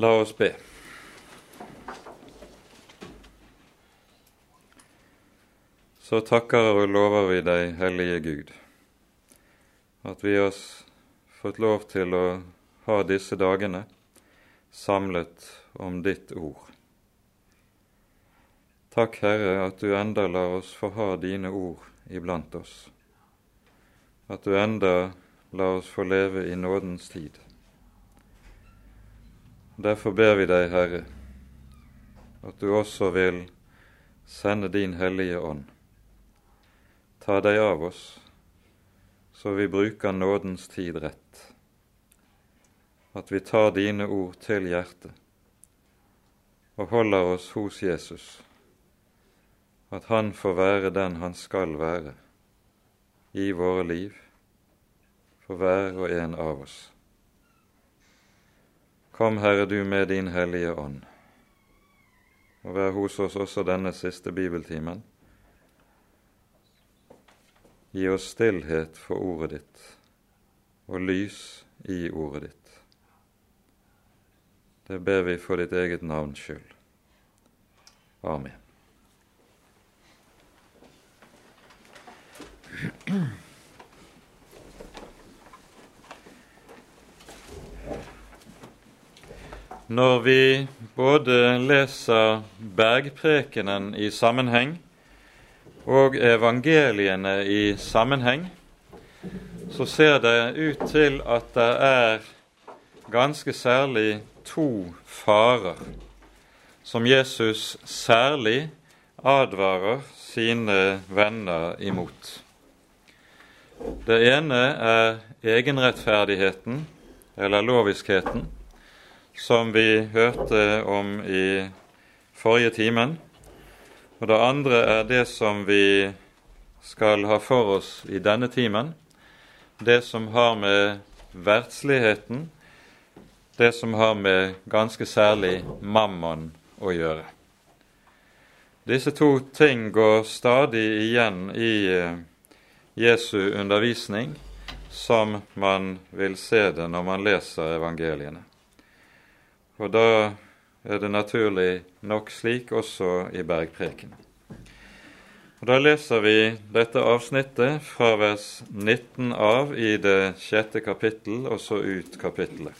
La oss be. Så takker og lover vi deg, Hellige Gud, at vi har fått lov til å ha disse dagene samlet om ditt ord. Takk, Herre, at du enda lar oss få ha dine ord iblant oss, at du enda lar oss få leve i nådens tid. Derfor ber vi deg, Herre, at du også vil sende din Hellige Ånd. Ta deg av oss, så vi bruker nådens tid rett. At vi tar dine ord til hjertet og holder oss hos Jesus. At han får være den han skal være i våre liv, for hver og en av oss. Kom, Herre, du med din Hellige Ånd, og vær hos oss også denne siste bibeltimen. Gi oss stillhet for ordet ditt og lys i ordet ditt. Det ber vi for ditt eget navns skyld. Amen. Når vi både leser bergprekenen i sammenheng og evangeliene i sammenheng, så ser det ut til at det er ganske særlig to farer som Jesus særlig advarer sine venner imot. Det ene er egenrettferdigheten, eller loviskheten som vi hørte om i forrige timen. Og det andre er det som vi skal ha for oss i denne timen. Det som har med verdsligheten, det som har med ganske særlig mammon å gjøre. Disse to ting går stadig igjen i eh, Jesu undervisning, som man vil se det når man leser evangeliene. Og da er det naturlig nok slik også i bergpreken. Og Da leser vi dette avsnittet fra vers 19 av i det sjette kapittel og så ut kapittelet.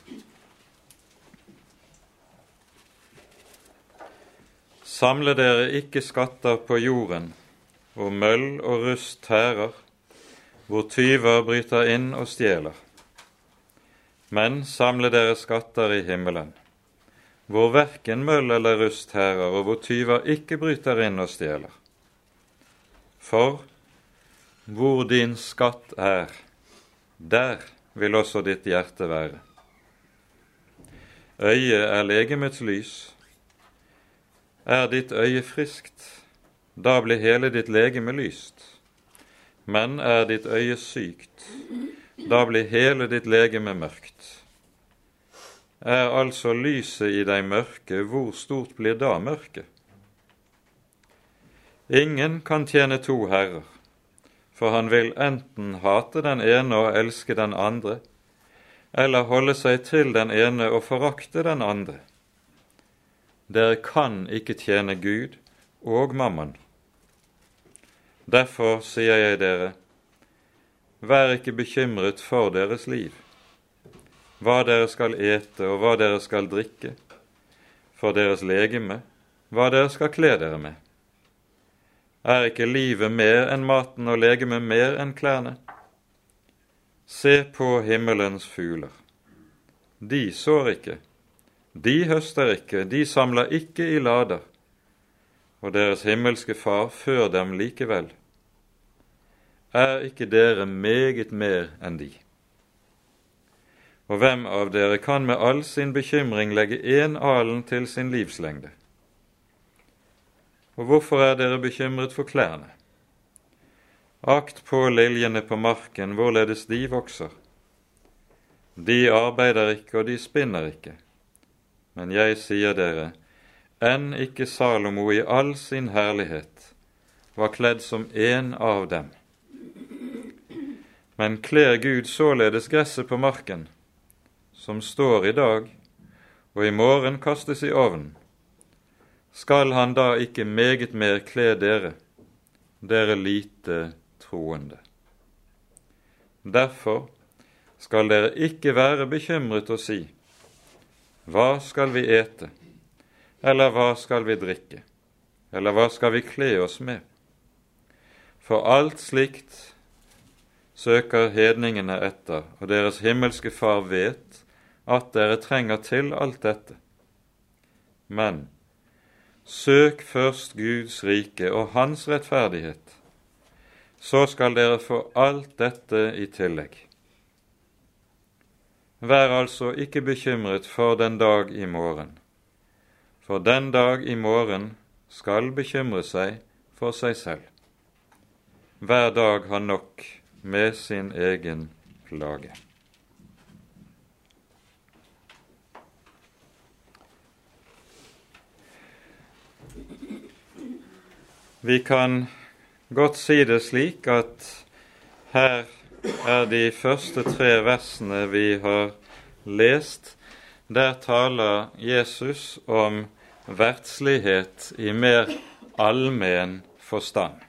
Samle dere ikke skatter på jorden, hvor møll og rust tærer, hvor tyver bryter inn og stjeler. Men samle dere skatter i himmelen hvor verken møll eller rust herrer, og hvor tyver ikke bryter inn og stjeler. For hvor din skatt er, der vil også ditt hjerte være. Øyet er legemets lys. Er ditt øye friskt, da blir hele ditt legeme lyst. Men er ditt øye sykt, da blir hele ditt legeme mørkt er altså lyset i deg mørke, hvor stort blir da mørket? Ingen kan tjene to herrer, for han vil enten hate den ene og elske den andre, eller holde seg til den ene og forakte den andre. Dere kan ikke tjene Gud og mammon. Derfor sier jeg dere, vær ikke bekymret for deres liv hva dere skal ete og hva dere skal drikke, for deres legeme, hva dere skal kle dere med. Er ikke livet mer enn maten og legemet mer enn klærne? Se på himmelens fugler. De sår ikke, de høster ikke, de samler ikke i lader, og deres himmelske Far før dem likevel. Er ikke dere meget mer enn de? Og hvem av dere kan med all sin bekymring legge én alen til sin livslengde? Og hvorfor er dere bekymret for klærne? Akt på liljene på marken, hvorledes de vokser. De arbeider ikke, og de spinner ikke. Men jeg sier dere, enn ikke Salomo i all sin herlighet var kledd som en av dem. Men kler Gud således gresset på marken, som står i dag, og i morgen kastes i ovnen. Skal han da ikke meget mer kle dere, dere lite troende? Derfor skal dere ikke være bekymret og si:" Hva skal vi ete? Eller hva skal vi drikke? Eller hva skal vi kle oss med? For alt slikt søker hedningene etter, og deres himmelske Far vet at dere trenger til alt dette. Men søk først Guds rike og Hans rettferdighet, så skal dere få alt dette i tillegg. Vær altså ikke bekymret for den dag i morgen, for den dag i morgen skal bekymre seg for seg selv. Hver dag har nok med sin egen plage. Vi kan godt si det slik at her er de første tre versene vi har lest. Der taler Jesus om verdslighet i mer allmenn forstand.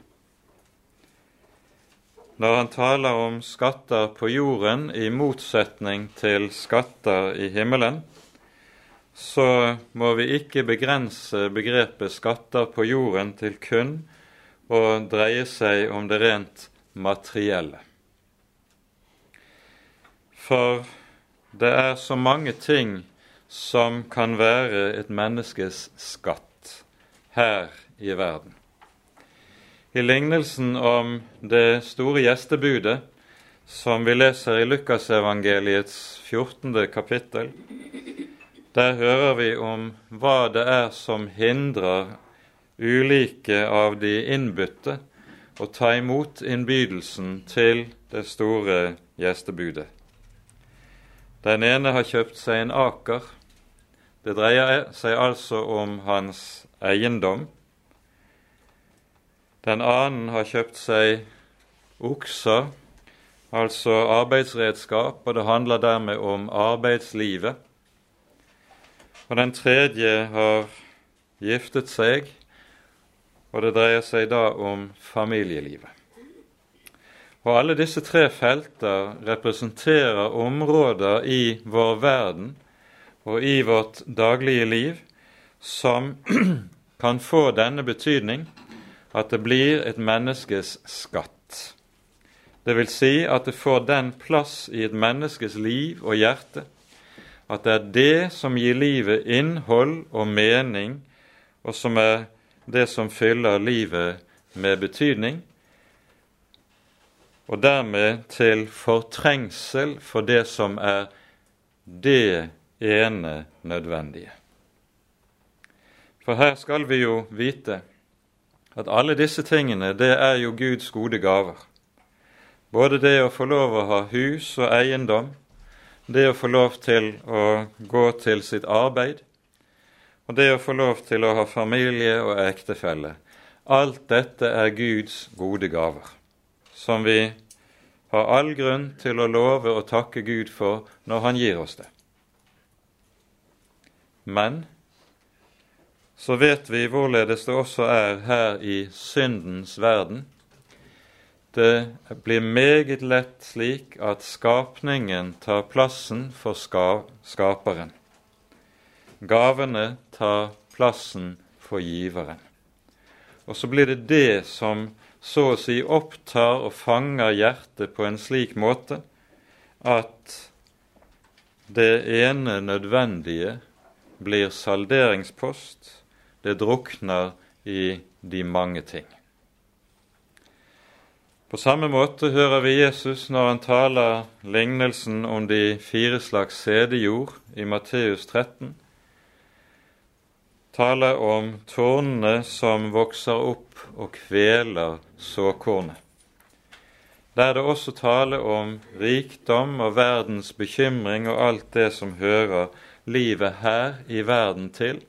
Når han taler om skatter på jorden i motsetning til skatter i himmelen, så må vi ikke begrense begrepet skatter på jorden til kun å dreie seg om det rent materielle. For det er så mange ting som kan være et menneskes skatt her i verden. I lignelsen om det store gjestebudet som vi leser i Lukasevangeliets 14. kapittel, der hører vi om hva det er som hindrer ulike av de innbudte å ta imot innbydelsen til det store gjestebudet. Den ene har kjøpt seg en aker. Det dreier seg altså om hans eiendom. Den annen har kjøpt seg okser, altså arbeidsredskap, og det handler dermed om arbeidslivet. Og den tredje har giftet seg, og det dreier seg da om familielivet. Og alle disse tre felter representerer områder i vår verden og i vårt daglige liv som kan få denne betydning at det blir et menneskes skatt. Det vil si at det får den plass i et menneskes liv og hjerte at det er det som gir livet innhold og mening, og som er det som fyller livet med betydning, og dermed til fortrengsel for det som er det ene nødvendige. For her skal vi jo vite at alle disse tingene, det er jo Guds gode gaver. Både det å få lov å ha hus og eiendom, det å få lov til å gå til sitt arbeid, og det å få lov til å ha familie og ektefelle. Alt dette er Guds gode gaver som vi har all grunn til å love og takke Gud for når Han gir oss det. Men så vet vi hvorledes det også er her i syndens verden. Det blir meget lett slik at skapningen tar plassen for skaperen. Gavene tar plassen for giveren. Og så blir det det som så å si opptar og fanger hjertet på en slik måte at det ene nødvendige blir salderingspost, det drukner i de mange ting. På samme måte hører vi Jesus når han taler lignelsen om de fire slags sædejord i Matteus 13, taler om tårnene som vokser opp og kveler såkornet. Der det også tale om rikdom og verdens bekymring og alt det som hører livet her i verden til,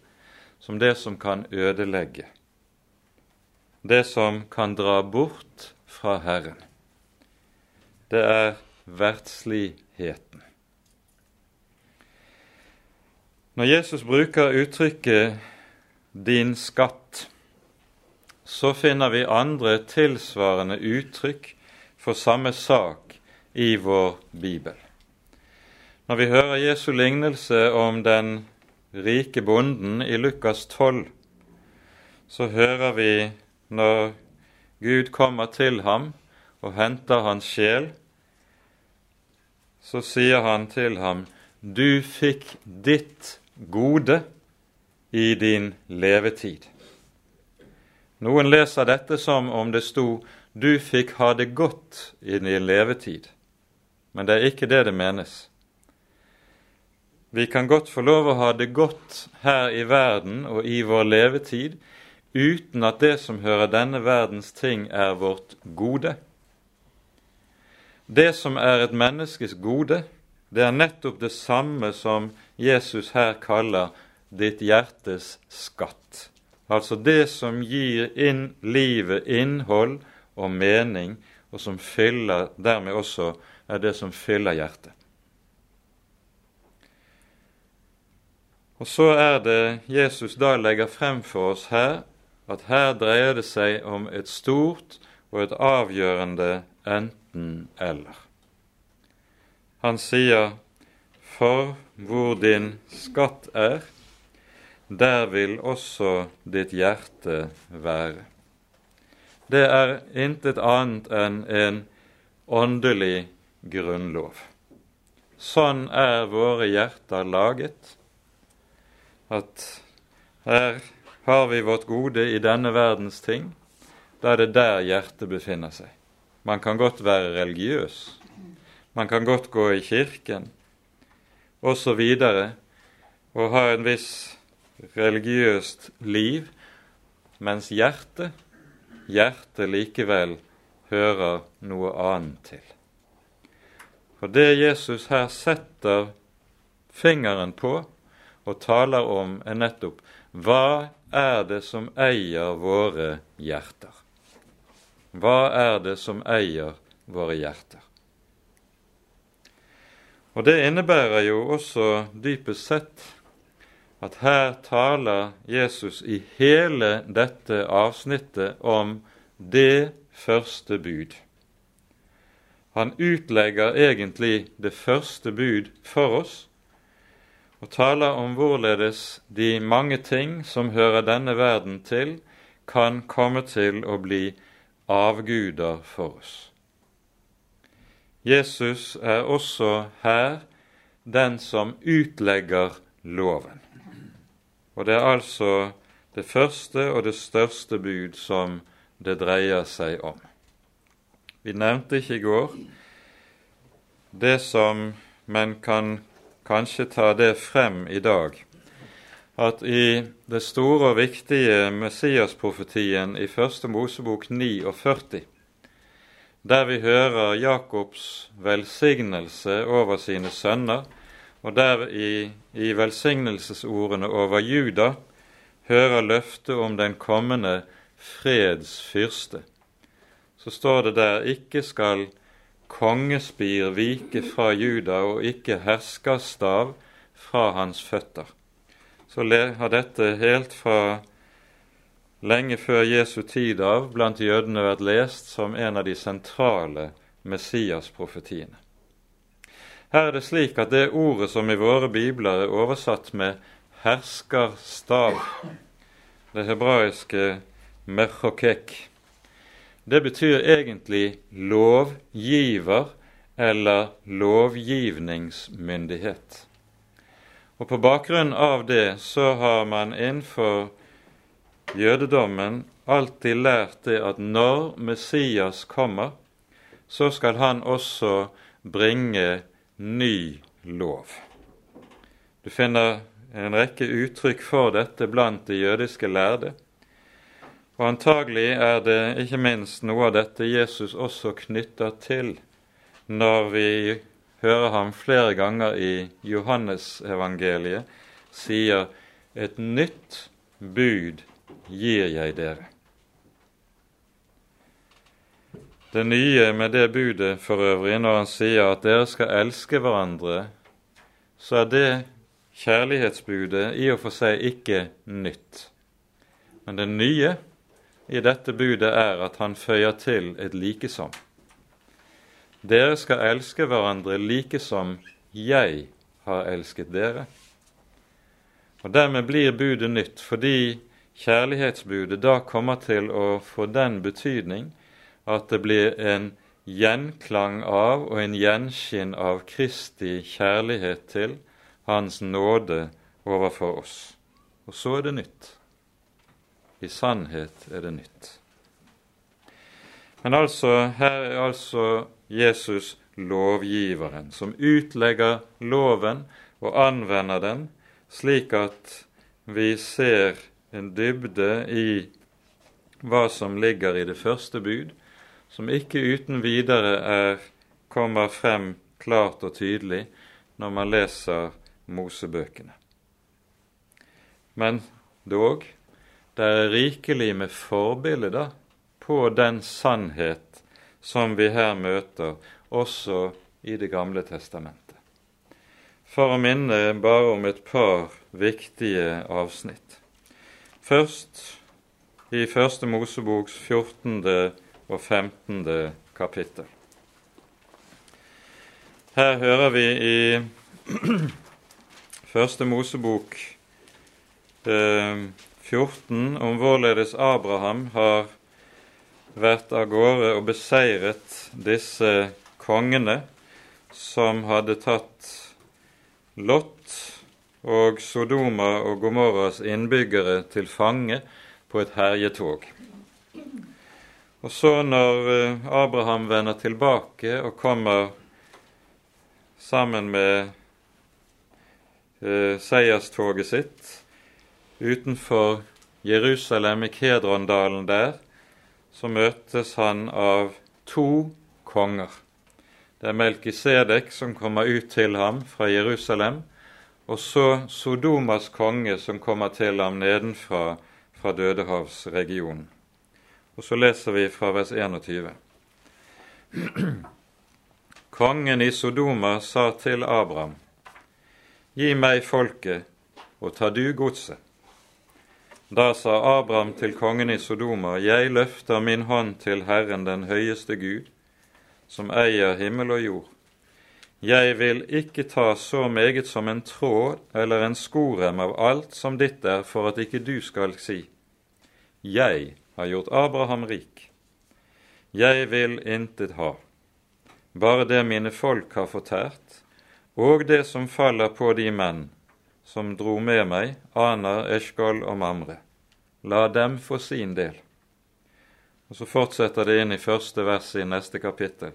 som det som kan ødelegge. Det som kan dra bort fra Herren. Det er verdsligheten. Når Jesus bruker uttrykket 'din skatt', så finner vi andre tilsvarende uttrykk for samme sak i vår bibel. Når vi hører Jesu lignelse om den rike bonden i Lukas 12, så hører vi når Gud kommer til ham og henter hans sjel, så sier han til ham, du fikk ditt gode i din levetid. Noen leser dette som om det sto 'du fikk ha det godt i din levetid', men det er ikke det det menes. Vi kan godt få lov å ha det godt her i verden og i vår levetid uten at det som hører denne verdens ting, er vårt gode. Det som er et menneskes gode, det er nettopp det samme som Jesus her kaller ditt hjertes skatt. Altså det som gir inn livet innhold og mening, og som fyller, dermed også er det som fyller hjertet. Og så er det Jesus da legger frem for oss her, at her dreier det seg om et stort og et avgjørende enten-eller. Han sier, for hvor din skatt er, der vil også ditt hjerte være. Det er intet annet enn en åndelig grunnlov. Sånn er våre hjerter laget, at her har vi vårt gode i denne verdens ting. Da er det der hjertet befinner seg. Man kan godt være religiøs, man kan godt gå i kirken osv. Og, og ha en viss religiøst liv, mens hjertet, hjertet likevel hører noe annet til. For det Jesus her setter fingeren på og taler om, er nettopp hva er det som eier våre hjerter? Hva er det som eier våre hjerter? Og det innebærer jo også dypest sett at her taler Jesus i hele dette avsnittet om det første bud. Han utlegger egentlig det første bud for oss, og taler om hvorledes de mange ting som hører denne verden til, kan komme til å bli avguder for oss. Jesus er også her den som utlegger loven. Og det er altså det første og det største bud som det dreier seg om. Vi nevnte ikke i går det som men kan kanskje ta det frem i dag, at i det store og viktige Messias-profetien i Første Mosebok 49, der vi hører Jakobs velsignelse over sine sønner, og der i, i velsignelsesordene over Juda hører løftet om den kommende freds fyrste, så står det der ikke skal kongespir vike fra Juda og ikke herskerstav fra hans føtter. Så har dette helt fra lenge før Jesu tid av blant jødene vært lest som en av de sentrale Messias-profetiene. Her er det slik at det ordet som i våre bibler er oversatt med herskerstav, det hebraiske mechokek, det betyr egentlig lovgiver eller lovgivningsmyndighet. Og På bakgrunn av det så har man innenfor jødedommen alltid lært det at når Messias kommer, så skal han også bringe ny lov. Du finner en rekke uttrykk for dette blant de jødiske lærde. Og antagelig er det ikke minst noe av dette Jesus også knytter til når vi hører ham flere ganger i Johannesevangeliet sier et nytt bud gir jeg dere. det nye med det budet for øvrig, når han sier at dere skal elske hverandre, så er det kjærlighetsbudet i og for seg ikke nytt. Men det nye i dette budet er at han føyer til et likesom. Dere skal elske hverandre like som jeg har elsket dere. Og Dermed blir budet nytt, fordi kjærlighetsbudet da kommer til å få den betydning at det blir en gjenklang av og en gjenskinn av Kristi kjærlighet til Hans nåde overfor oss. Og så er det nytt. I sannhet er det nytt. Men altså, her er altså Jesus lovgiveren, som utlegger loven og anvender den slik at vi ser en dybde i hva som ligger i det første bud, som ikke uten videre er, kommer frem klart og tydelig når man leser Mosebøkene. Men dog, det er rikelig med forbilder på den sannhet som vi her møter, også i Det gamle testamentet. For å minne bare om et par viktige avsnitt. Først i Første Moseboks 14. og 15. kapittel. Her hører vi i Første Mosebok 14 eh, om hvorledes Abraham har vært av gårde og beseiret disse kongene som hadde tatt Lot og Sodoma og Gomorras innbyggere til fange på et herjetog. Og så, når eh, Abraham vender tilbake og kommer sammen med eh, seierstoget sitt utenfor Jerusalem, i Kedrondalen der, så møtes han av to konger. Det er Melkisedek som kommer ut til ham fra Jerusalem, og så Sodomas konge som kommer til ham nedenfra fra Dødehavsregionen. Og så leser vi fra vers 21. Kongen i Sodoma sa til Abraham, Gi meg folket, og ta du godset. Da sa Abraham til kongen i Sodoma, Jeg løfter min hånd til Herren den høyeste Gud, som eier himmel og jord. Jeg vil ikke ta så meget som en tråd eller en skorem av alt som ditt er, for at ikke du skal si, Jeg har gjort Abraham rik. Jeg vil intet ha, bare det mine folk har fortært, og det som faller på de menn som dro med meg, Aner, Eshkol og Mamre. La dem få sin del. Og Så fortsetter det inn i første vers i neste kapittel.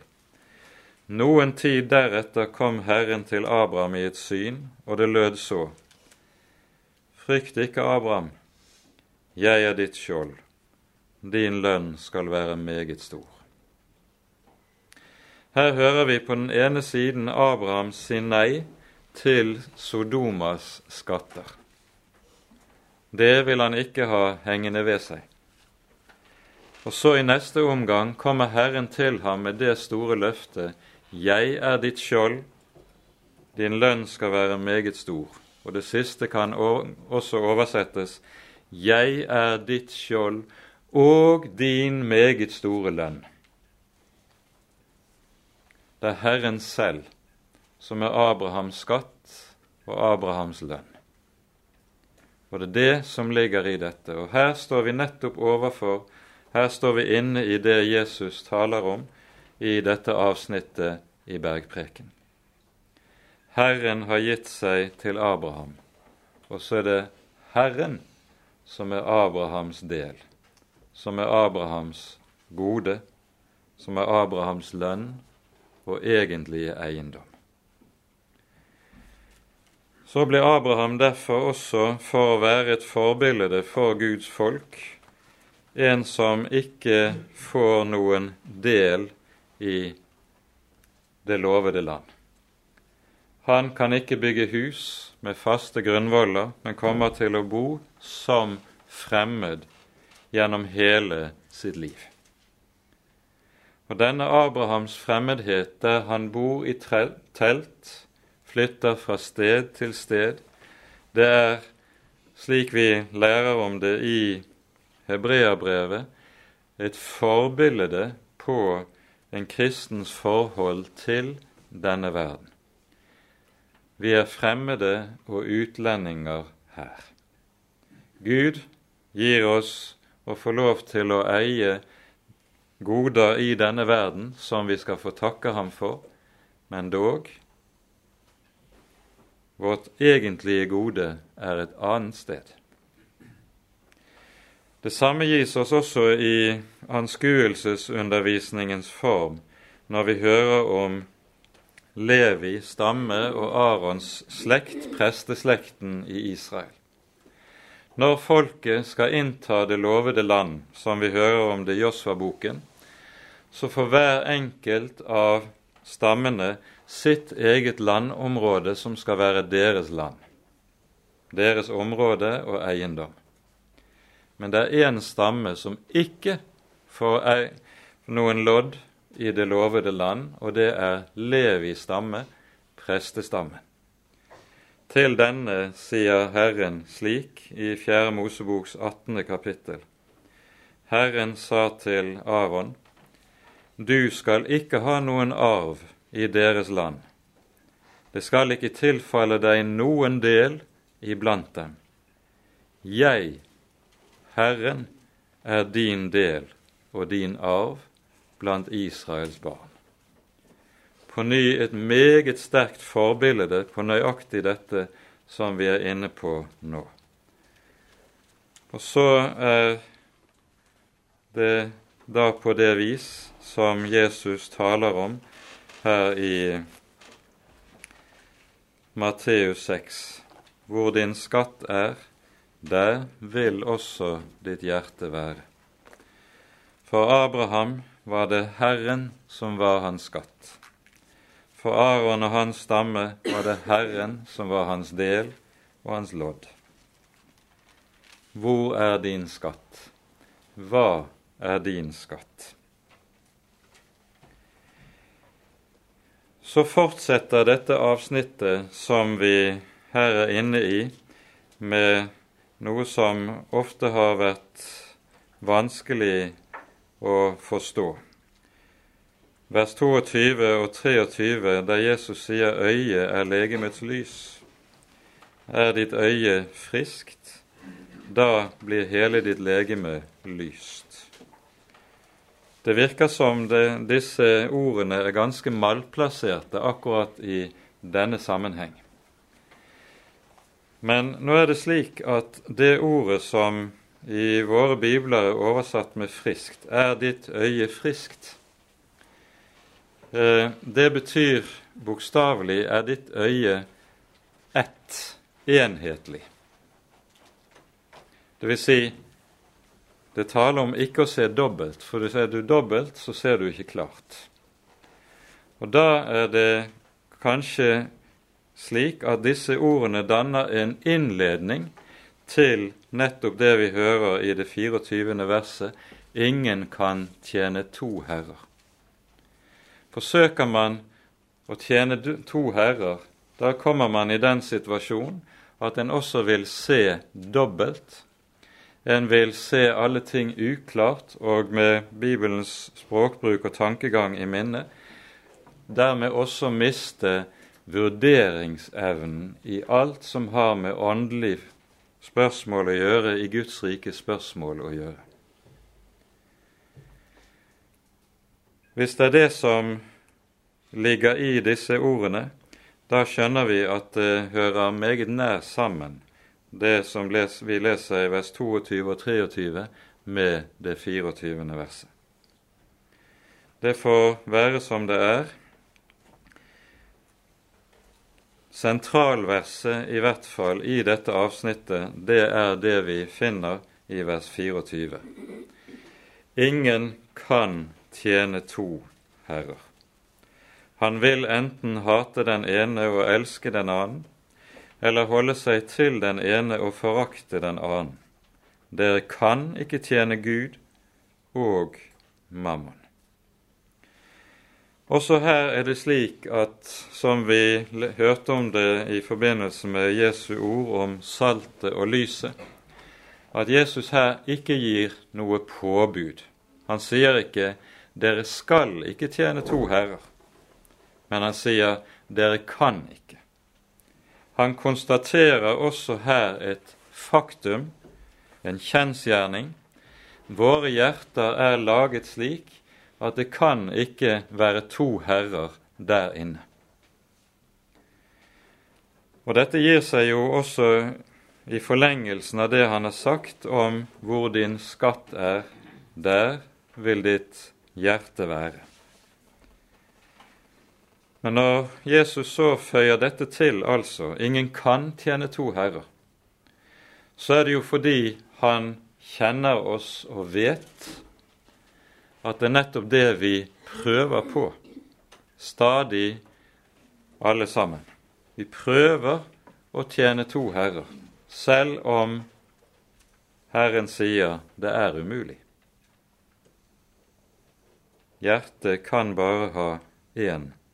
Noen tid deretter kom Herren til Abraham i et syn, og det lød så. Frykt ikke, Abraham, jeg er ditt skjold, din lønn skal være meget stor. Her hører vi på den ene siden Abraham si nei til Sodomas skatter. Det vil han ikke ha hengende ved seg. Og så i neste omgang kommer Herren til ham med det store løftet Jeg er ditt skjold, din lønn skal være meget stor. Og det siste kan også oversettes Jeg er ditt skjold og din meget store lønn. Det er Herren selv som er Abrahams skatt og Abrahams lønn. Og det er det som ligger i dette. Og her står vi nettopp overfor her står vi inne i det Jesus taler om i dette avsnittet i Bergpreken. Herren har gitt seg til Abraham, og så er det Herren som er Abrahams del, som er Abrahams gode, som er Abrahams lønn og egentlige eiendom. Så ble Abraham derfor også, for å være et forbilde for Guds folk, en som ikke får noen del i det lovede land. Han kan ikke bygge hus med faste grunnvoller, men kommer til å bo som fremmed gjennom hele sitt liv. Og denne Abrahams fremmedhet, der han bor i telt, flytter fra sted til sted, Det er, slik vi lærer om det i Hebreabrevet, et forbilde på en kristens forhold til denne verden. Vi er fremmede og utlendinger her. Gud gir oss å få lov til å eie goder i denne verden som vi skal få takke ham for, men dog vårt egentlige gode er et annet sted. Det samme gis oss også i anskuelsesundervisningens form når vi hører om Levi stamme og Arons slekt, presteslekten i Israel. Når folket skal innta det lovede land, som vi hører om det i Josva-boken, så får hver enkelt av stammene sitt eget landområde som skal være deres land, deres område og eiendom. Men det er én stamme som ikke får noen lodd i det lovede land, og det er Levi stamme, prestestammen. Til denne sier Herren slik i 4. Moseboks 18. kapittel. Herren sa til Aron, Du skal ikke ha noen arv i deres land. Det skal ikke tilfalle deg noen del iblant dem. Jeg, Herren, er din del og din arv blant Israels barn. På ny et meget sterkt forbilde på nøyaktig dette som vi er inne på nå. Og så er det da på det vis som Jesus taler om her i Matteus 6, hvor din skatt er, der vil også ditt hjerte være. For Abraham var det Herren som var hans skatt. For Aron og hans stamme var det Herren som var hans del og hans lodd. Hvor er din skatt? Hva er din skatt? Så fortsetter dette avsnittet som vi her er inne i, med noe som ofte har vært vanskelig å forstå. Vers 22 og 23, der Jesus sier 'øyet er legemets lys'. Er ditt øye friskt, da blir hele ditt legeme lyst. Det virker som det, disse ordene er ganske malplasserte akkurat i denne sammenheng. Men nå er det slik at det ordet som i våre bibler er oversatt med 'friskt'. Er ditt øye friskt? Eh, det betyr bokstavelig 'er ditt øye ett, enhetlig'. Det vil si, det taler om ikke å se dobbelt, for ser du dobbelt, så ser du ikke klart. Og da er det kanskje slik at disse ordene danner en innledning til nettopp det vi hører i det 24. verset ingen kan tjene to herrer. Forsøker man å tjene to herrer, da kommer man i den situasjonen at en også vil se dobbelt. En vil se alle ting uklart og med Bibelens språkbruk og tankegang i minne. Dermed også miste vurderingsevnen i alt som har med åndelig spørsmål å gjøre, i Guds rike spørsmål å gjøre. Hvis det er det som ligger i disse ordene, da skjønner vi at det hører meget nær sammen, det som vi leser i vers 22 og 23, med det 24. verset. Det får være som det er. Sentralverset, i hvert fall i dette avsnittet, det er det vi finner i vers 24. Ingen kan tjene to herrer. Han vil enten hate den ene og elske den annen, eller holde seg til den ene og forakte den annen. Dere kan ikke tjene Gud og mammon. Også her er det slik at, som vi hørte om det i forbindelse med Jesu ord om saltet og lyset, at Jesus her ikke gir noe påbud. Han sier ikke 'dere skal ikke tjene to herrer', men han sier 'dere kan ikke'. Han konstaterer også her et faktum, en kjensgjerning. Våre hjerter er laget slik at det kan ikke være to herrer der inne. Og dette gir seg jo også i forlengelsen av det han har sagt om hvor din skatt er, der vil ditt hjerte være. Men når Jesus så føyer dette til, altså ingen kan tjene to herrer, så er det jo fordi han kjenner oss og vet at det er nettopp det vi prøver på, stadig alle sammen. Vi prøver å tjene to herrer, selv om Herren sier det er umulig. Hjertet kan bare ha én herre.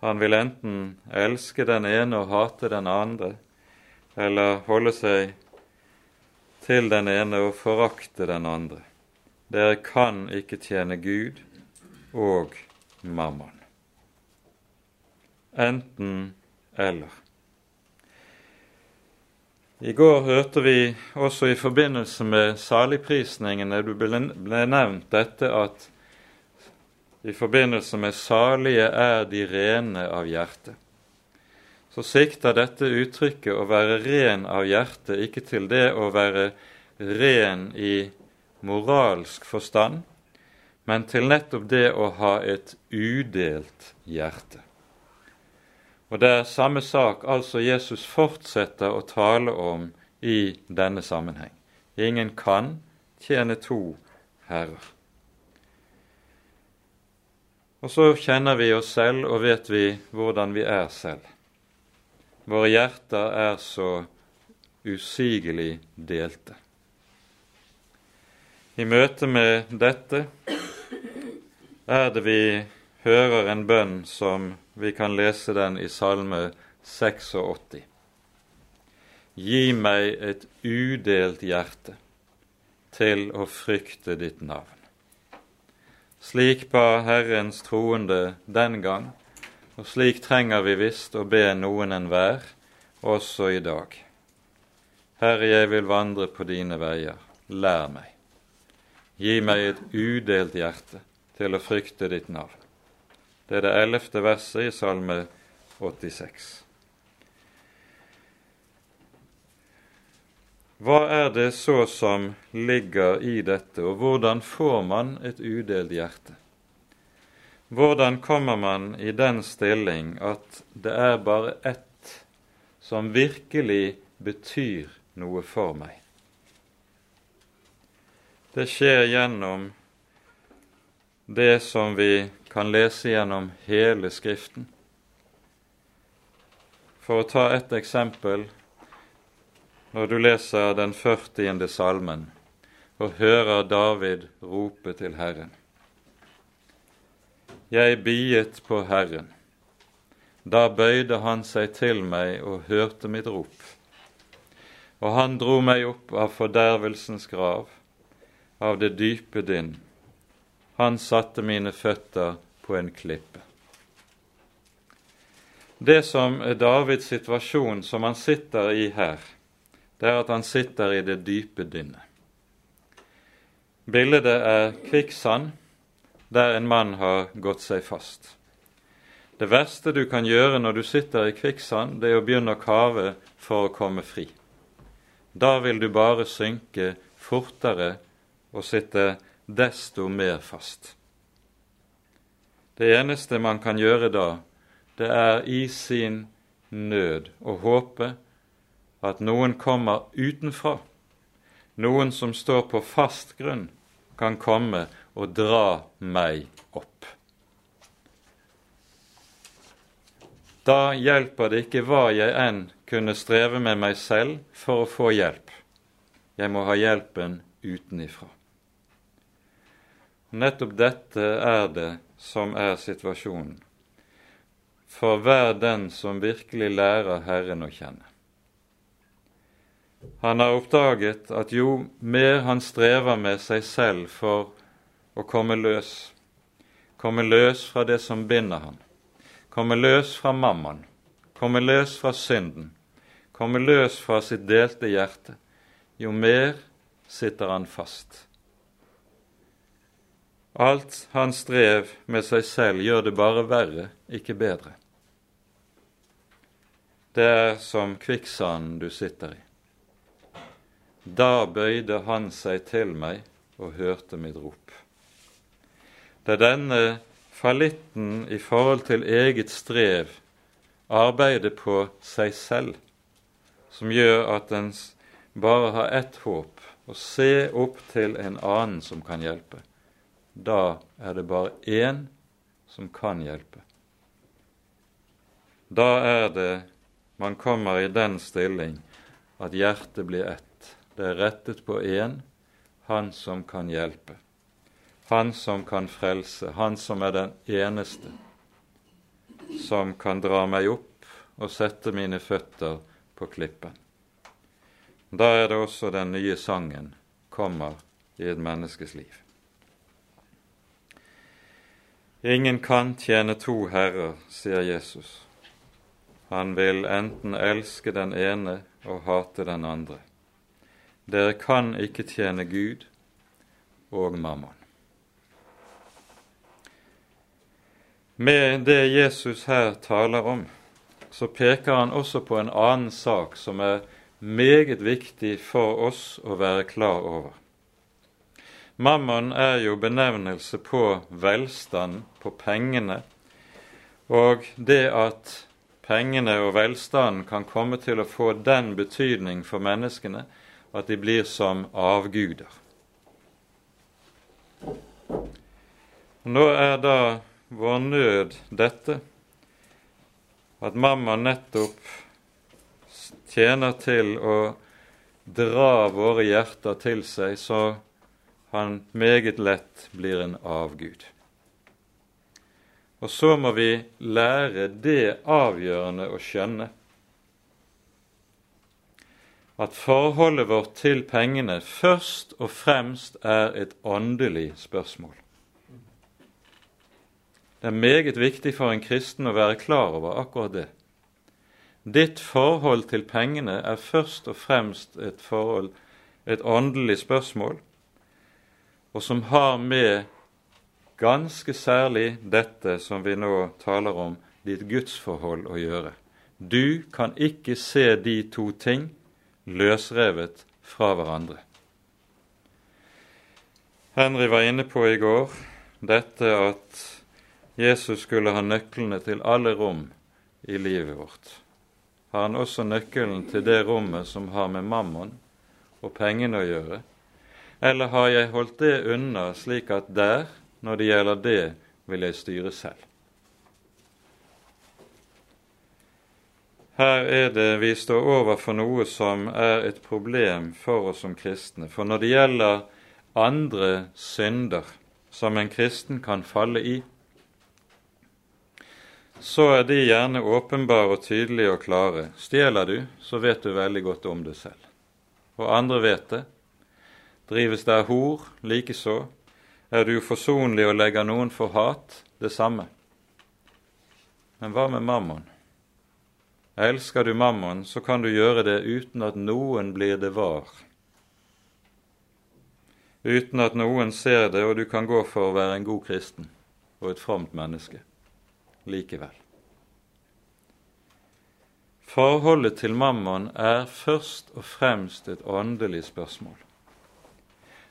Han vil enten elske den ene og hate den andre, eller holde seg til den ene og forakte den andre. Dere kan ikke tjene Gud og mammon. Enten eller. I går hørte vi også i forbindelse med saligprisningene det ble nevnt dette at i forbindelse med 'salige er de rene av hjerte', så sikter dette uttrykket å være ren av hjerte ikke til det å være ren i moralsk forstand, men til nettopp det å ha et udelt hjerte. Og det er samme sak altså Jesus fortsetter å tale om i denne sammenheng. Ingen kan tjene to herrer. Og så kjenner vi oss selv og vet vi hvordan vi er selv. Våre hjerter er så usigelig delte. I møte med dette er det vi hører en bønn som vi kan lese den i Salme 86. Gi meg et udelt hjerte til å frykte ditt navn. Slik ba Herrens troende den gang, og slik trenger vi visst å be noen enhver, også i dag. Herre, jeg vil vandre på dine veier, lær meg. Gi meg et udelt hjerte til å frykte ditt navn. Det er det ellevte verset i Salme 86. Hva er det så som ligger i dette, og hvordan får man et udelt hjerte? Hvordan kommer man i den stilling at det er bare ett som virkelig betyr noe for meg? Det skjer gjennom det som vi kan lese gjennom hele Skriften. For å ta ett eksempel når du leser den 40. salmen og hører David rope til Herren. Jeg biet på Herren. Da bøyde han seg til meg og hørte mitt rop. Og han dro meg opp av fordervelsens grav, av det dype din. Han satte mine føtter på en klippe. Det som er Davids situasjon, som han sitter i her, det er at han sitter i det dype dynnet. Bildet er kvikksand der en mann har gått seg fast. Det verste du kan gjøre når du sitter i kvikksand, det er å begynne å kave for å komme fri. Da vil du bare synke fortere og sitte desto mer fast. Det eneste man kan gjøre da, det er i sin nød å håpe at noen kommer utenfra, noen som står på fast grunn, kan komme og dra meg opp. Da hjelper det ikke hva jeg enn kunne streve med meg selv for å få hjelp. Jeg må ha hjelpen utenifra. nettopp dette er det som er situasjonen for hver den som virkelig lærer Herren å kjenne. Han har oppdaget at jo mer han strever med seg selv for å komme løs, komme løs fra det som binder han, komme løs fra mammaen, komme løs fra synden, komme løs fra sitt delte hjerte, jo mer sitter han fast. Alt han strev med seg selv gjør det bare verre, ikke bedre. Det er som kvikksanden du sitter i. Da bøyde han seg til meg og hørte mitt rop. Det er denne fallitten i forhold til eget strev, arbeidet på seg selv, som gjør at en bare har ett håp å se opp til en annen som kan hjelpe. Da er det bare én som kan hjelpe. Da er det man kommer i den stilling at hjertet blir ett. Det er rettet på én, Han som kan hjelpe. Han som kan frelse. Han som er den eneste som kan dra meg opp og sette mine føtter på klippen. Da er det også den nye sangen kommer i et menneskes liv. Ingen kan tjene to herrer, sier Jesus. Han vil enten elske den ene og hate den andre. Dere kan ikke tjene Gud og mammon. Med det Jesus her taler om, så peker han også på en annen sak som er meget viktig for oss å være klar over. Mammon er jo benevnelse på velstand, på pengene, og det at pengene og velstanden kan komme til å få den betydning for menneskene at de blir som avguder. Nå er da vår nød dette at mamma nettopp tjener til å dra våre hjerter til seg, så han meget lett blir en avgud. Og så må vi lære det avgjørende å skjønne at forholdet vårt til pengene først og fremst er et åndelig spørsmål. Det er meget viktig for en kristen å være klar over akkurat det. Ditt forhold til pengene er først og fremst et, forhold, et åndelig spørsmål, og som har med ganske særlig dette som vi nå taler om, ditt gudsforhold å gjøre. Du kan ikke se de to ting løsrevet fra hverandre. Henry var inne på i går dette at Jesus skulle ha nøklene til alle rom i livet vårt. Har han også nøkkelen til det rommet som har med mammon og pengene å gjøre? Eller har jeg holdt det unna slik at der, når det gjelder det, vil jeg styre selv? Her er det vi står overfor noe som er et problem for oss som kristne. For når det gjelder andre synder som en kristen kan falle i, så er de gjerne åpenbare og tydelige og klare. Stjeler du, så vet du veldig godt om det selv. Og andre vet det. Drives der hor, likeså. Er du uforsonlig og legger noen for hat, det samme. Men hva med mammon? Elsker du mammon, så kan du gjøre det uten at noen blir det var. Uten at noen ser det, og du kan gå for å være en god kristen og et fromt menneske likevel. Forholdet til mammon er først og fremst et åndelig spørsmål,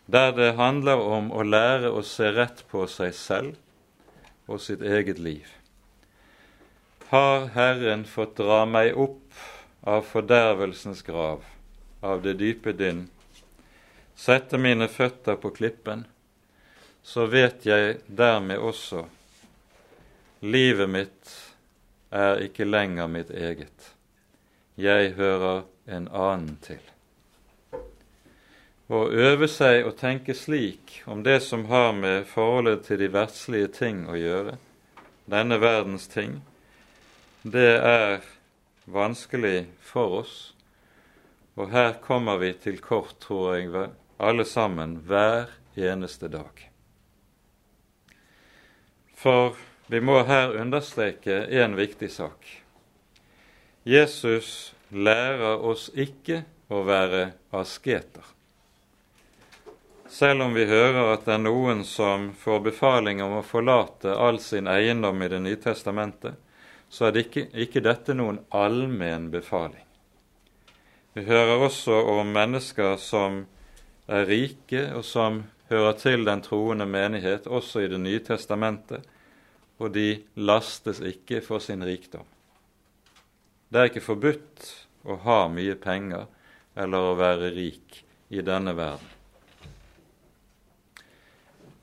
der det handler om å lære å se rett på seg selv og sitt eget liv har Herren fått dra meg opp av fordervelsens grav, av det dype dynn, sette mine føtter på klippen, så vet jeg dermed også livet mitt er ikke lenger mitt eget. Jeg hører en annen til. å øve seg å tenke slik om det som har med forholdet til de verdslige ting å gjøre, denne verdens ting, det er vanskelig for oss. Og her kommer vi til kort, tror jeg, alle sammen, hver eneste dag. For vi må her understreke en viktig sak. Jesus lærer oss ikke å være asketer. Selv om vi hører at det er noen som får befaling om å forlate all sin eiendom i Det nye testamentet, så er det ikke, ikke dette noen allmenn befaling. Vi hører også om mennesker som er rike, og som hører til den troende menighet, også i Det nye testamentet, og de lastes ikke for sin rikdom. Det er ikke forbudt å ha mye penger eller å være rik i denne verden.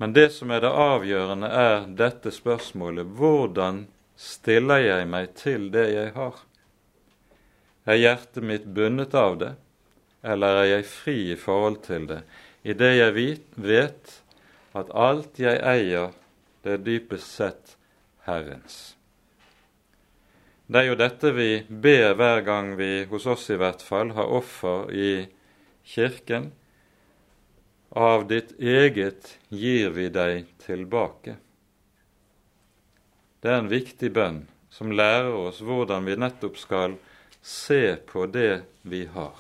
Men det som er det avgjørende, er dette spørsmålet hvordan stiller jeg meg til det jeg har? Er hjertet mitt bundet av det, eller er jeg fri i forhold til det, i det jeg vet at alt jeg eier, det er dypest sett Herrens? Det er jo dette vi ber hver gang vi, hos oss i hvert fall, har offer i kirken av ditt eget gir vi deg tilbake. Det er en viktig bønn som lærer oss hvordan vi nettopp skal se på det vi har.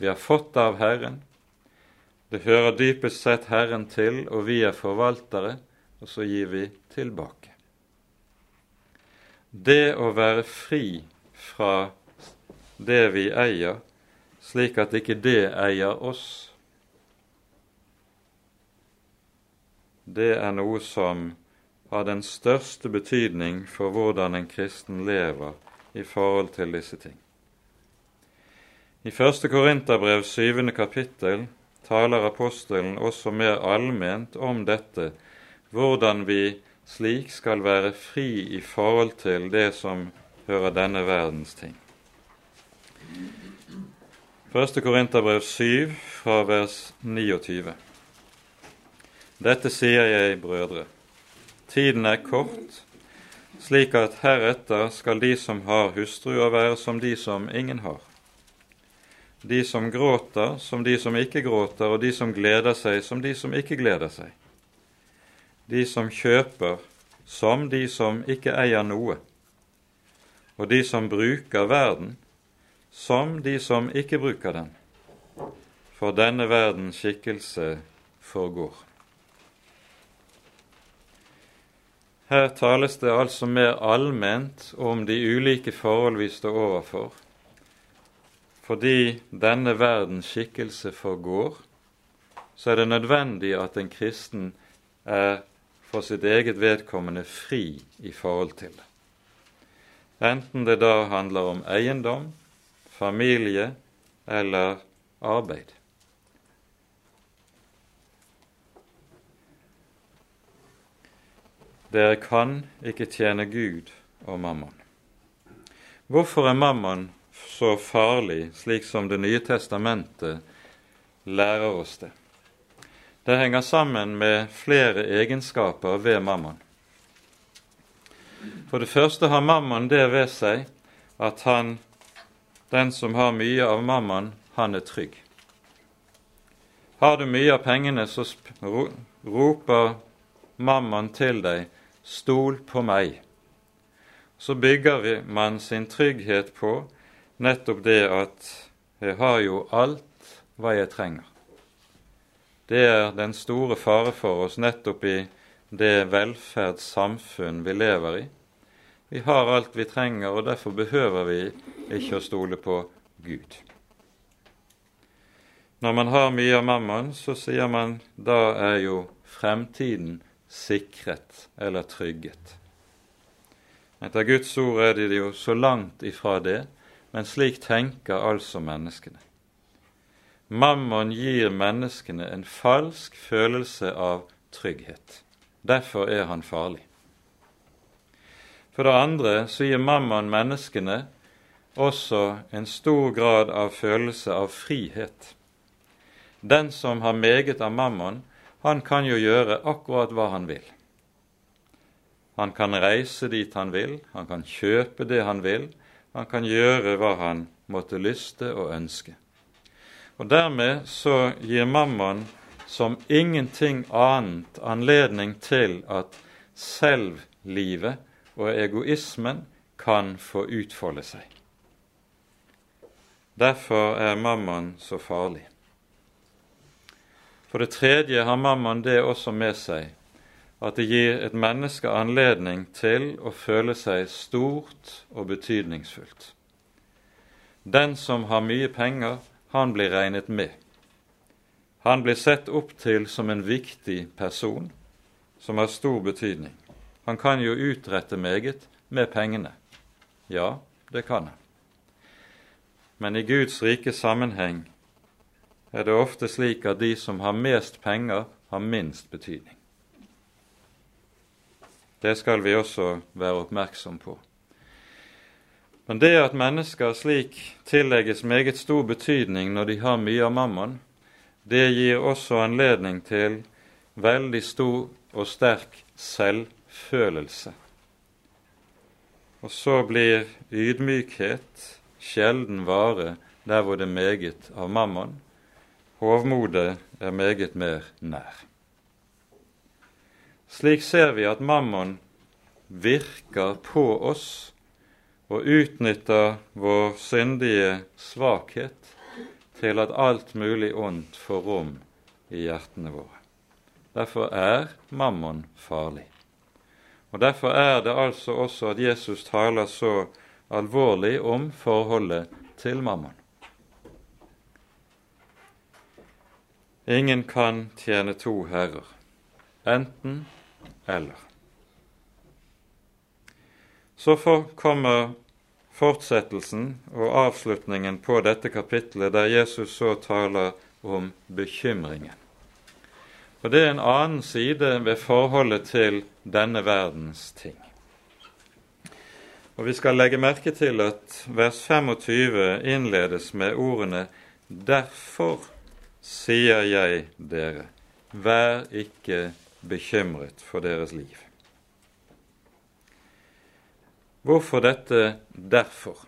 Vi har fått av Herren. Det hører dypest sett Herren til, og vi er forvaltere, og så gir vi tilbake. Det å være fri fra det vi eier, slik at ikke det eier oss, det er noe som har den største betydning for hvordan en kristen lever i forhold til disse ting. I første Korinterbrev syvende kapittel taler apostelen også mer allment om dette, hvordan vi slik skal være fri i forhold til det som hører denne verdens ting. Første Korinterbrev 7 fra vers 29. Dette sier jeg, brødre. Tiden er kort, slik at heretter skal de som har hustruer, være som de som ingen har. De som gråter som de som ikke gråter, og de som gleder seg som de som ikke gleder seg. De som kjøper som de som ikke eier noe, og de som bruker verden som de som ikke bruker den. For denne verdens skikkelse forgår. Her tales det altså mer allment om de ulike forhold vi står overfor. Fordi denne verdens skikkelse forgår, så er det nødvendig at en kristen er for sitt eget vedkommende fri i forhold til det. Enten det da handler om eiendom, familie eller arbeid. Dere kan ikke tjene Gud og mammon. Hvorfor er mammon så farlig, slik som Det nye testamentet lærer oss det? Det henger sammen med flere egenskaper ved mammon. For det første har mammon det ved seg at han, den som har mye av mammon, han er trygg. Har du mye av pengene, så roper mammon til deg Stol på meg. Så bygger man sin trygghet på nettopp det at jeg har jo alt hva jeg trenger. Det er den store fare for oss nettopp i det velferdssamfunn vi lever i. Vi har alt vi trenger, og derfor behøver vi ikke å stole på Gud. Når man har mye av mammon, så sier man da er jo fremtiden sikret eller trygget. Etter Guds ord er de jo så langt ifra det, men slik tenker altså menneskene. Mammon gir menneskene en falsk følelse av trygghet. Derfor er han farlig. For det andre så gir mammon menneskene også en stor grad av følelse av frihet. Den som har meget av mammon, han kan jo gjøre akkurat hva han vil. Han kan reise dit han vil, han kan kjøpe det han vil, han kan gjøre hva han måtte lyste og ønske. Og Dermed så gir mammon som ingenting annet anledning til at selvlivet og egoismen kan få utfolde seg. Derfor er mammon så farlig. For det tredje har mammon det også med seg at det gir et menneske anledning til å føle seg stort og betydningsfullt. Den som har mye penger, han blir regnet med. Han blir sett opp til som en viktig person som har stor betydning. Han kan jo utrette meget med pengene. Ja, det kan han. Men i Guds rike sammenheng er det ofte slik at de som har mest penger, har minst betydning. Det skal vi også være oppmerksom på. Men det at mennesker slik tillegges meget stor betydning når de har mye av mammon, det gir også anledning til veldig stor og sterk selvfølelse. Og så blir ydmykhet sjelden vare der hvor det er meget av mammon. Hovmodet er meget mer nær. Slik ser vi at mammon virker på oss og utnytter vår syndige svakhet til at alt mulig ondt får rom i hjertene våre. Derfor er mammon farlig. Og Derfor er det altså også at Jesus taler så alvorlig om forholdet til mammon. Ingen kan tjene to herrer, enten eller. Så kommer fortsettelsen og avslutningen på dette kapitlet, der Jesus så taler om bekymringen. Og Det er en annen side ved forholdet til denne verdens ting. Og Vi skal legge merke til at vers 25 innledes med ordene 'Derfor sier jeg dere, vær ikke bekymret for deres liv. Hvorfor dette 'derfor'?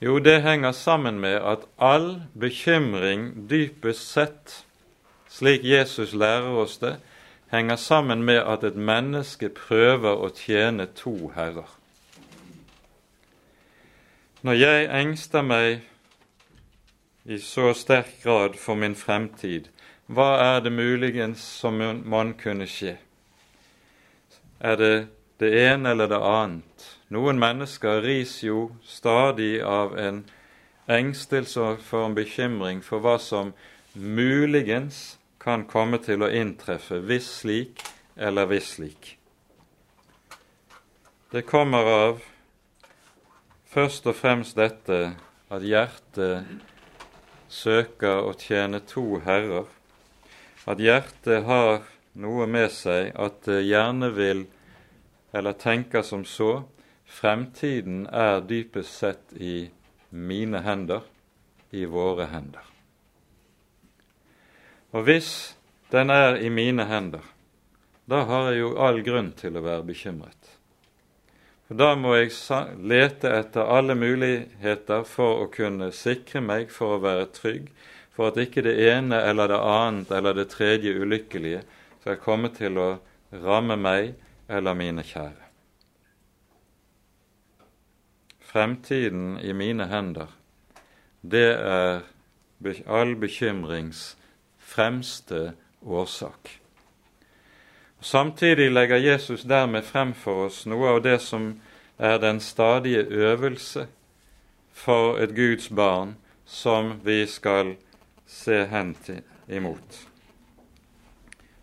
Jo, det henger sammen med at all bekymring dypest sett, slik Jesus lærer oss det, henger sammen med at et menneske prøver å tjene to herrer. Når jeg engster meg i så sterk grad for min fremtid, hva er det muligens som man kunne skje? Er det det ene eller det annet? Noen mennesker ris jo stadig av en engstelse for en bekymring for hva som muligens kan komme til å inntreffe hvis slik eller hvis slik. Det kommer av først og fremst dette at hjertet søker å tjene to herrer at hjertet har noe med seg at det gjerne vil, eller tenker som så, fremtiden er dypest sett i mine hender, i våre hender. Og hvis den er i mine hender, da har jeg jo all grunn til å være bekymret. Da må jeg lete etter alle muligheter for å kunne sikre meg, for å være trygg, for at ikke det ene eller det annet eller det tredje ulykkelige skal komme til å ramme meg eller mine kjære. Fremtiden i mine hender, det er all bekymrings fremste årsak. Samtidig legger Jesus dermed frem for oss noe av det som er den stadige øvelse for et Guds barn som vi skal se hen til, imot.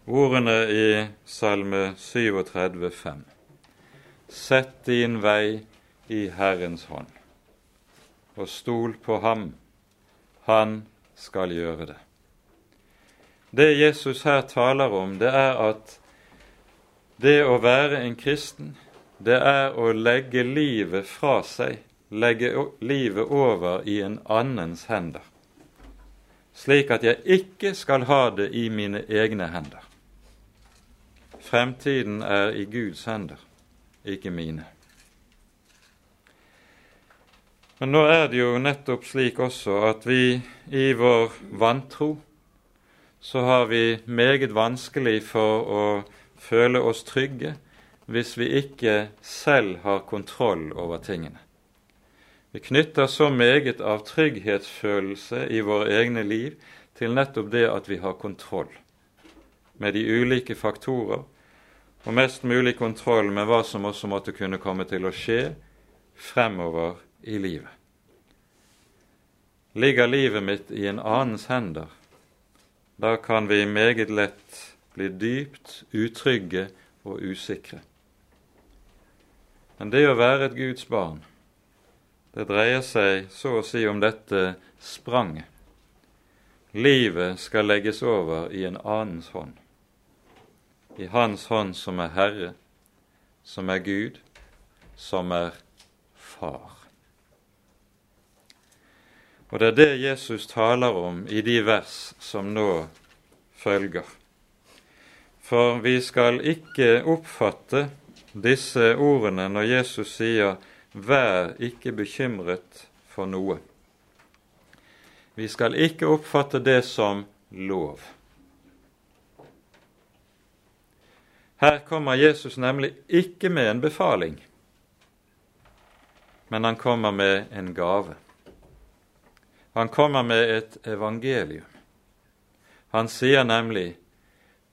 Ordene i Salme 37, 5. Sett din vei i Herrens hånd, og stol på ham. Han skal gjøre det. Det Jesus her taler om, det er at det å være en kristen, det er å legge livet fra seg, legge livet over i en annens hender slik at jeg ikke skal ha det i mine egne hender. Fremtiden er i Guds hender, ikke mine. Men nå er det jo nettopp slik også at vi i vår vantro så har vi meget vanskelig for å føle oss trygge hvis vi ikke selv har kontroll over tingene. Vi knytter så meget av trygghetsfølelse i våre egne liv til nettopp det at vi har kontroll med de ulike faktorer, og mest mulig kontroll med hva som også måtte kunne komme til å skje fremover i livet. Ligger livet mitt i en annens hender, da kan vi meget lett bli dypt utrygge og usikre. Men det å være et Guds barn, det dreier seg så å si om dette spranget. Livet skal legges over i en annens hånd, i Hans hånd som er Herre, som er Gud, som er Far. Og det er det Jesus taler om i de vers som nå følger. For vi skal ikke oppfatte disse ordene når Jesus sier 'vær ikke bekymret for noe'. Vi skal ikke oppfatte det som lov. Her kommer Jesus nemlig ikke med en befaling, men han kommer med en gave. Han kommer med et evangelium. Han sier nemlig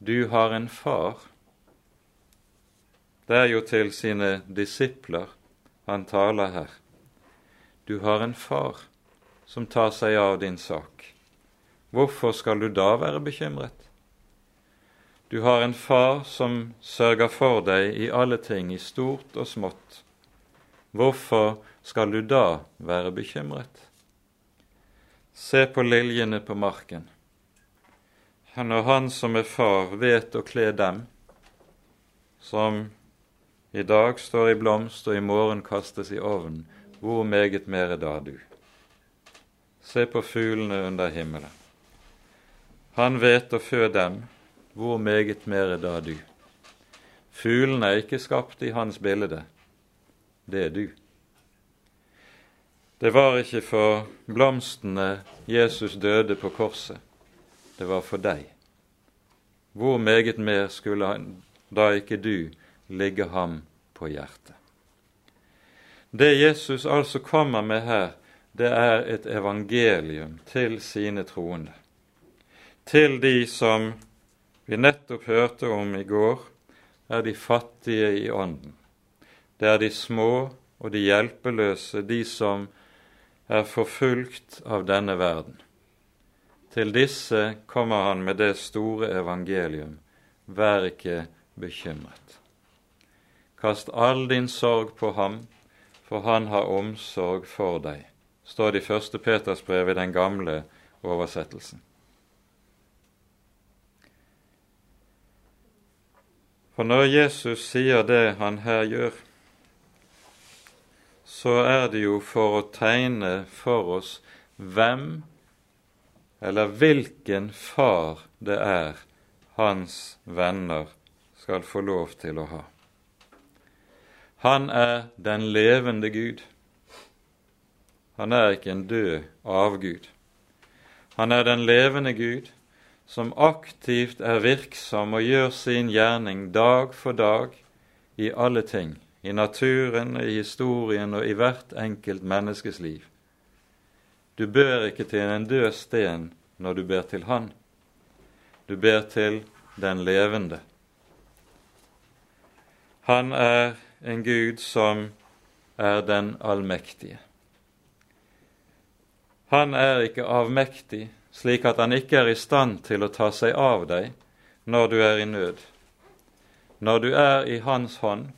'Du har en far' Det er jo til sine disipler han taler her. Du har en far som tar seg av din sak. Hvorfor skal du da være bekymret? Du har en far som sørger for deg i alle ting, i stort og smått. Hvorfor skal du da være bekymret? Se på liljene på marken. Når Han som er far, vet å kle dem, som i dag står i blomst og i morgen kastes i ovnen. Hvor meget mere da du? Se på fuglene under himmelen. Han vet å fø dem. Hvor meget mere da du? Fuglene er ikke skapt i hans bilde. Det er du. Det var ikke for blomstene Jesus døde på korset. Det var for deg. Hvor meget mer skulle da ikke du ligge ham på hjertet. Det Jesus altså kommer med her, det er et evangelium til sine troende. Til de som vi nettopp hørte om i går, er de fattige i ånden. Det er de små og de hjelpeløse, de som er forfulgt av denne verden. Til disse kommer han med det store evangelium. Vær ikke bekymret. Kast all din sorg på ham, for han har omsorg for deg, står det i første Peters brev i den gamle oversettelsen. For når Jesus sier det han her gjør, så er det jo for å tegne for oss hvem eller hvilken far det er hans venner skal få lov til å ha. Han er den levende Gud. Han er ikke en død avgud. Han er den levende Gud som aktivt er virksom og gjør sin gjerning dag for dag i alle ting, i naturen, i historien og i hvert enkelt menneskes liv. Du ber ikke til en død sten når du ber til Han. Du ber til den levende. Han er en Gud som er den allmektige. Han er ikke avmektig, slik at han ikke er i stand til å ta seg av deg når du er i nød. Når du er i Hans hånd,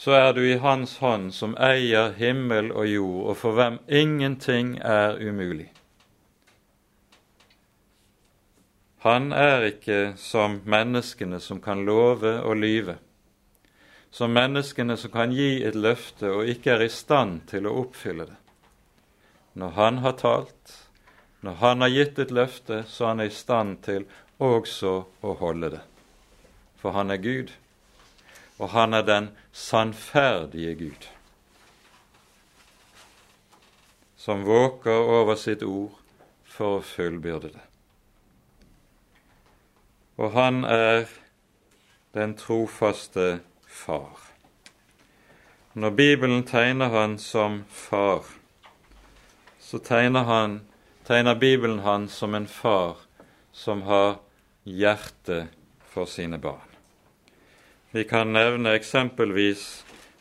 så er du i Hans hånd som eier himmel og jord, og for hvem ingenting er umulig. Han er ikke som menneskene som kan love og lyve som menneskene som kan gi et løfte og ikke er i stand til å oppfylle det. Når Han har talt, Når Han har gitt et løfte, så er Han i stand til også å holde det. For Han er Gud, og Han er den sannferdige Gud, som våker over sitt ord for å fullbyrde det. Og Han er den trofaste Far. Når Bibelen tegner han som far, så tegner, han, tegner Bibelen han som en far som har hjerte for sine barn. Vi kan nevne eksempelvis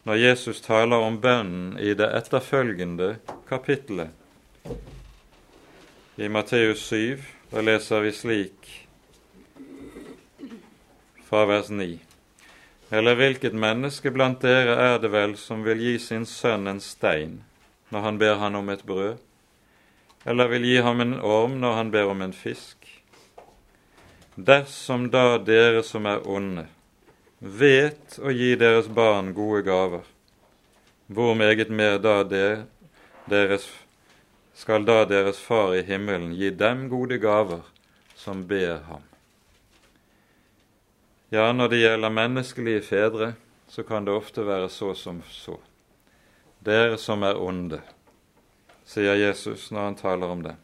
når Jesus taler om bønnen i det etterfølgende kapittelet. I Matteus 7 da leser vi slik fra vers 9. Eller hvilket menneske blant dere er det vel som vil gi sin sønn en stein når han ber han om et brød, eller vil gi ham en orm når han ber om en fisk? Dersom da dere som er onde, vet å gi deres barn gode gaver, hvor meget mer da deres, skal da deres Far i himmelen gi dem gode gaver som ber ham? Ja, når det gjelder menneskelige fedre, så kan det ofte være så som så. Dere som er onde, sier Jesus når han taler om det.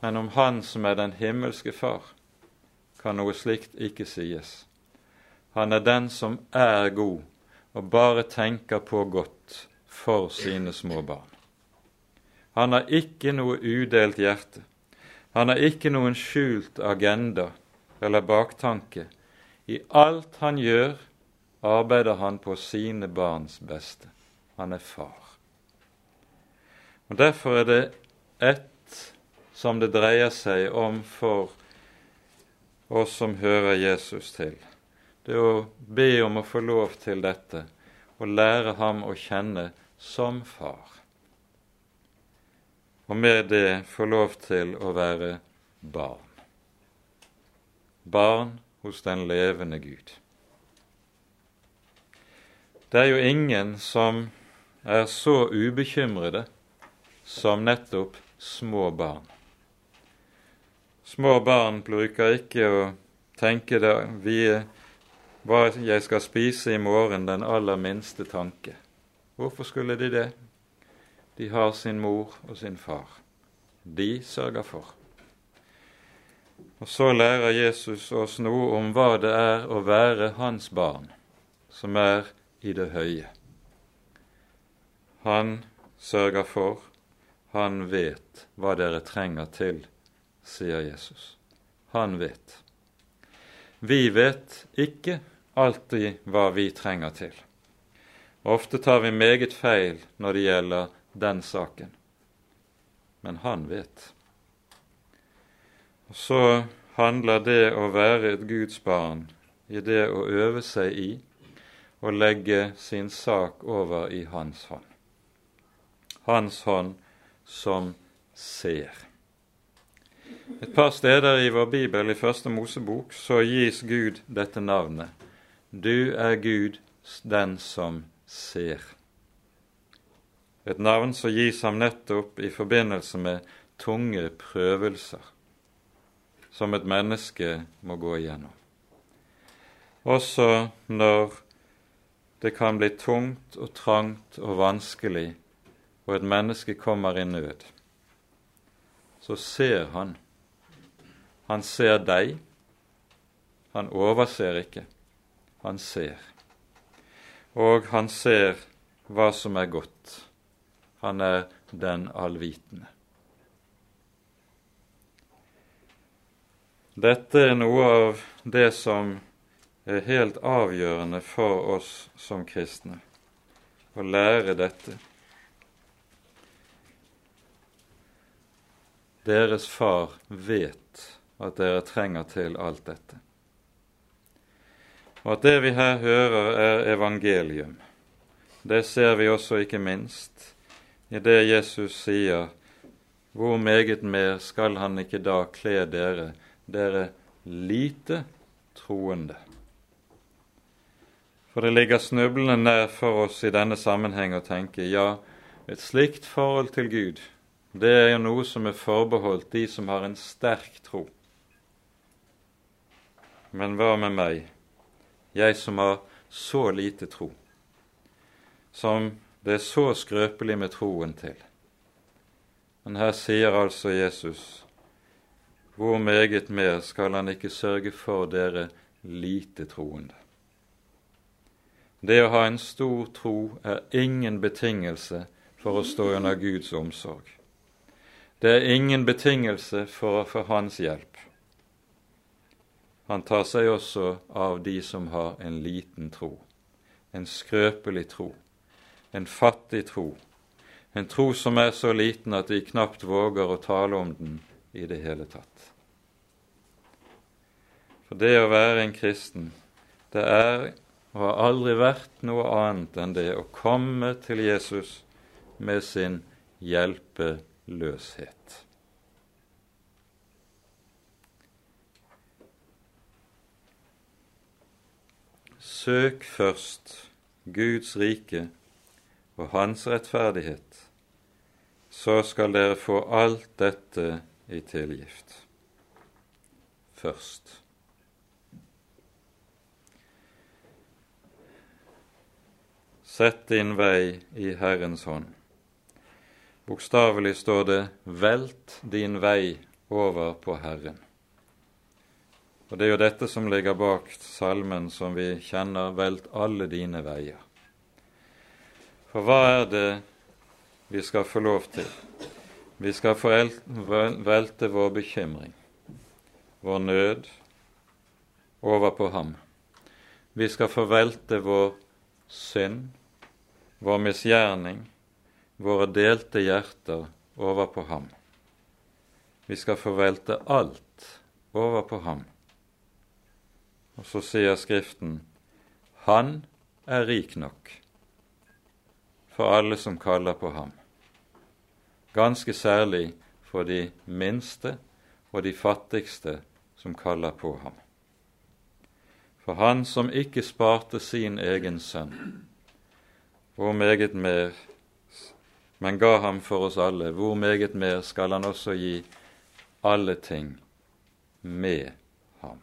Men om Han som er den himmelske Far, kan noe slikt ikke sies. Han er den som er god og bare tenker på godt for sine små barn. Han har ikke noe udelt hjerte. Han har ikke noen skjult agenda eller baktanke i alt han gjør, arbeider han på sine barns beste. Han er far. Og Derfor er det ett som det dreier seg om for oss som hører Jesus til. Det er å be om å få lov til dette og lære ham å kjenne som far. Og med det få lov til å være barn. Barn hos den levende Gud. Det er jo ingen som er så ubekymrede som nettopp små barn. Små barn bruker ikke å tenke det, vi, hva jeg skal spise i morgen, den aller minste tanke. Hvorfor skulle de det? De har sin mor og sin far. De sørger for. Og så lærer Jesus oss noe om hva det er å være hans barn, som er i det høye. Han sørger for, han vet hva dere trenger til, sier Jesus. Han vet. Vi vet ikke alltid hva vi trenger til. Ofte tar vi meget feil når det gjelder den saken. Men han vet. Og så handler det å være et Guds barn i det å øve seg i å legge sin sak over i Hans hånd. Hans hånd som ser. Et par steder i vår bibel, i Første Mosebok, så gis Gud dette navnet. Du er Gud, den som ser. Et navn som gis ham nettopp i forbindelse med tunge prøvelser som et menneske må gå igjennom. Også når det kan bli tungt og trangt og vanskelig, og et menneske kommer i nød, så ser han. Han ser deg. Han overser ikke. Han ser. Og han ser hva som er godt. Han er den allvitende. Dette er noe av det som er helt avgjørende for oss som kristne, å lære dette. Deres far vet at dere trenger til alt dette. Og at det vi her hører, er evangelium. Det ser vi også ikke minst i det Jesus sier, hvor meget mer skal han ikke da kle dere dere lite troende. For det ligger snublende nær for oss i denne sammenheng å tenke ja, et slikt forhold til Gud, det er jo noe som er forbeholdt de som har en sterk tro. Men hva med meg, jeg som har så lite tro, som det er så skrøpelig med troen til? Men her sier altså Jesus, hvor meget mer skal han ikke sørge for dere lite troende? Det å ha en stor tro er ingen betingelse for å stå under Guds omsorg. Det er ingen betingelse for å få Hans hjelp. Han tar seg også av de som har en liten tro, en skrøpelig tro, en fattig tro, en tro som er så liten at de knapt våger å tale om den i det hele tatt. For det å være en kristen, det er og har aldri vært noe annet enn det å komme til Jesus med sin hjelpeløshet. Søk først Guds rike og Hans rettferdighet, så skal dere få alt dette i tilgift. Først. Sett din vei i Herrens hånd. Bokstavelig står det 'velt din vei over på Herren'. Og Det er jo dette som ligger bak salmen som vi kjenner 'Velt alle dine veier'. For hva er det vi skal få lov til? Vi skal få velte vår bekymring, vår nød, over på ham. Vi skal få velte vår synd, vår misgjerning, våre delte hjerter over på ham. Vi skal få velte alt over på ham. Og så sier Skriften Han er rik nok for alle som kaller på ham. Ganske særlig for de minste og de fattigste som kaller på ham. For han som ikke sparte sin egen sønn, hvor meget mer, men ga ham for oss alle, hvor meget mer skal han også gi alle ting med ham.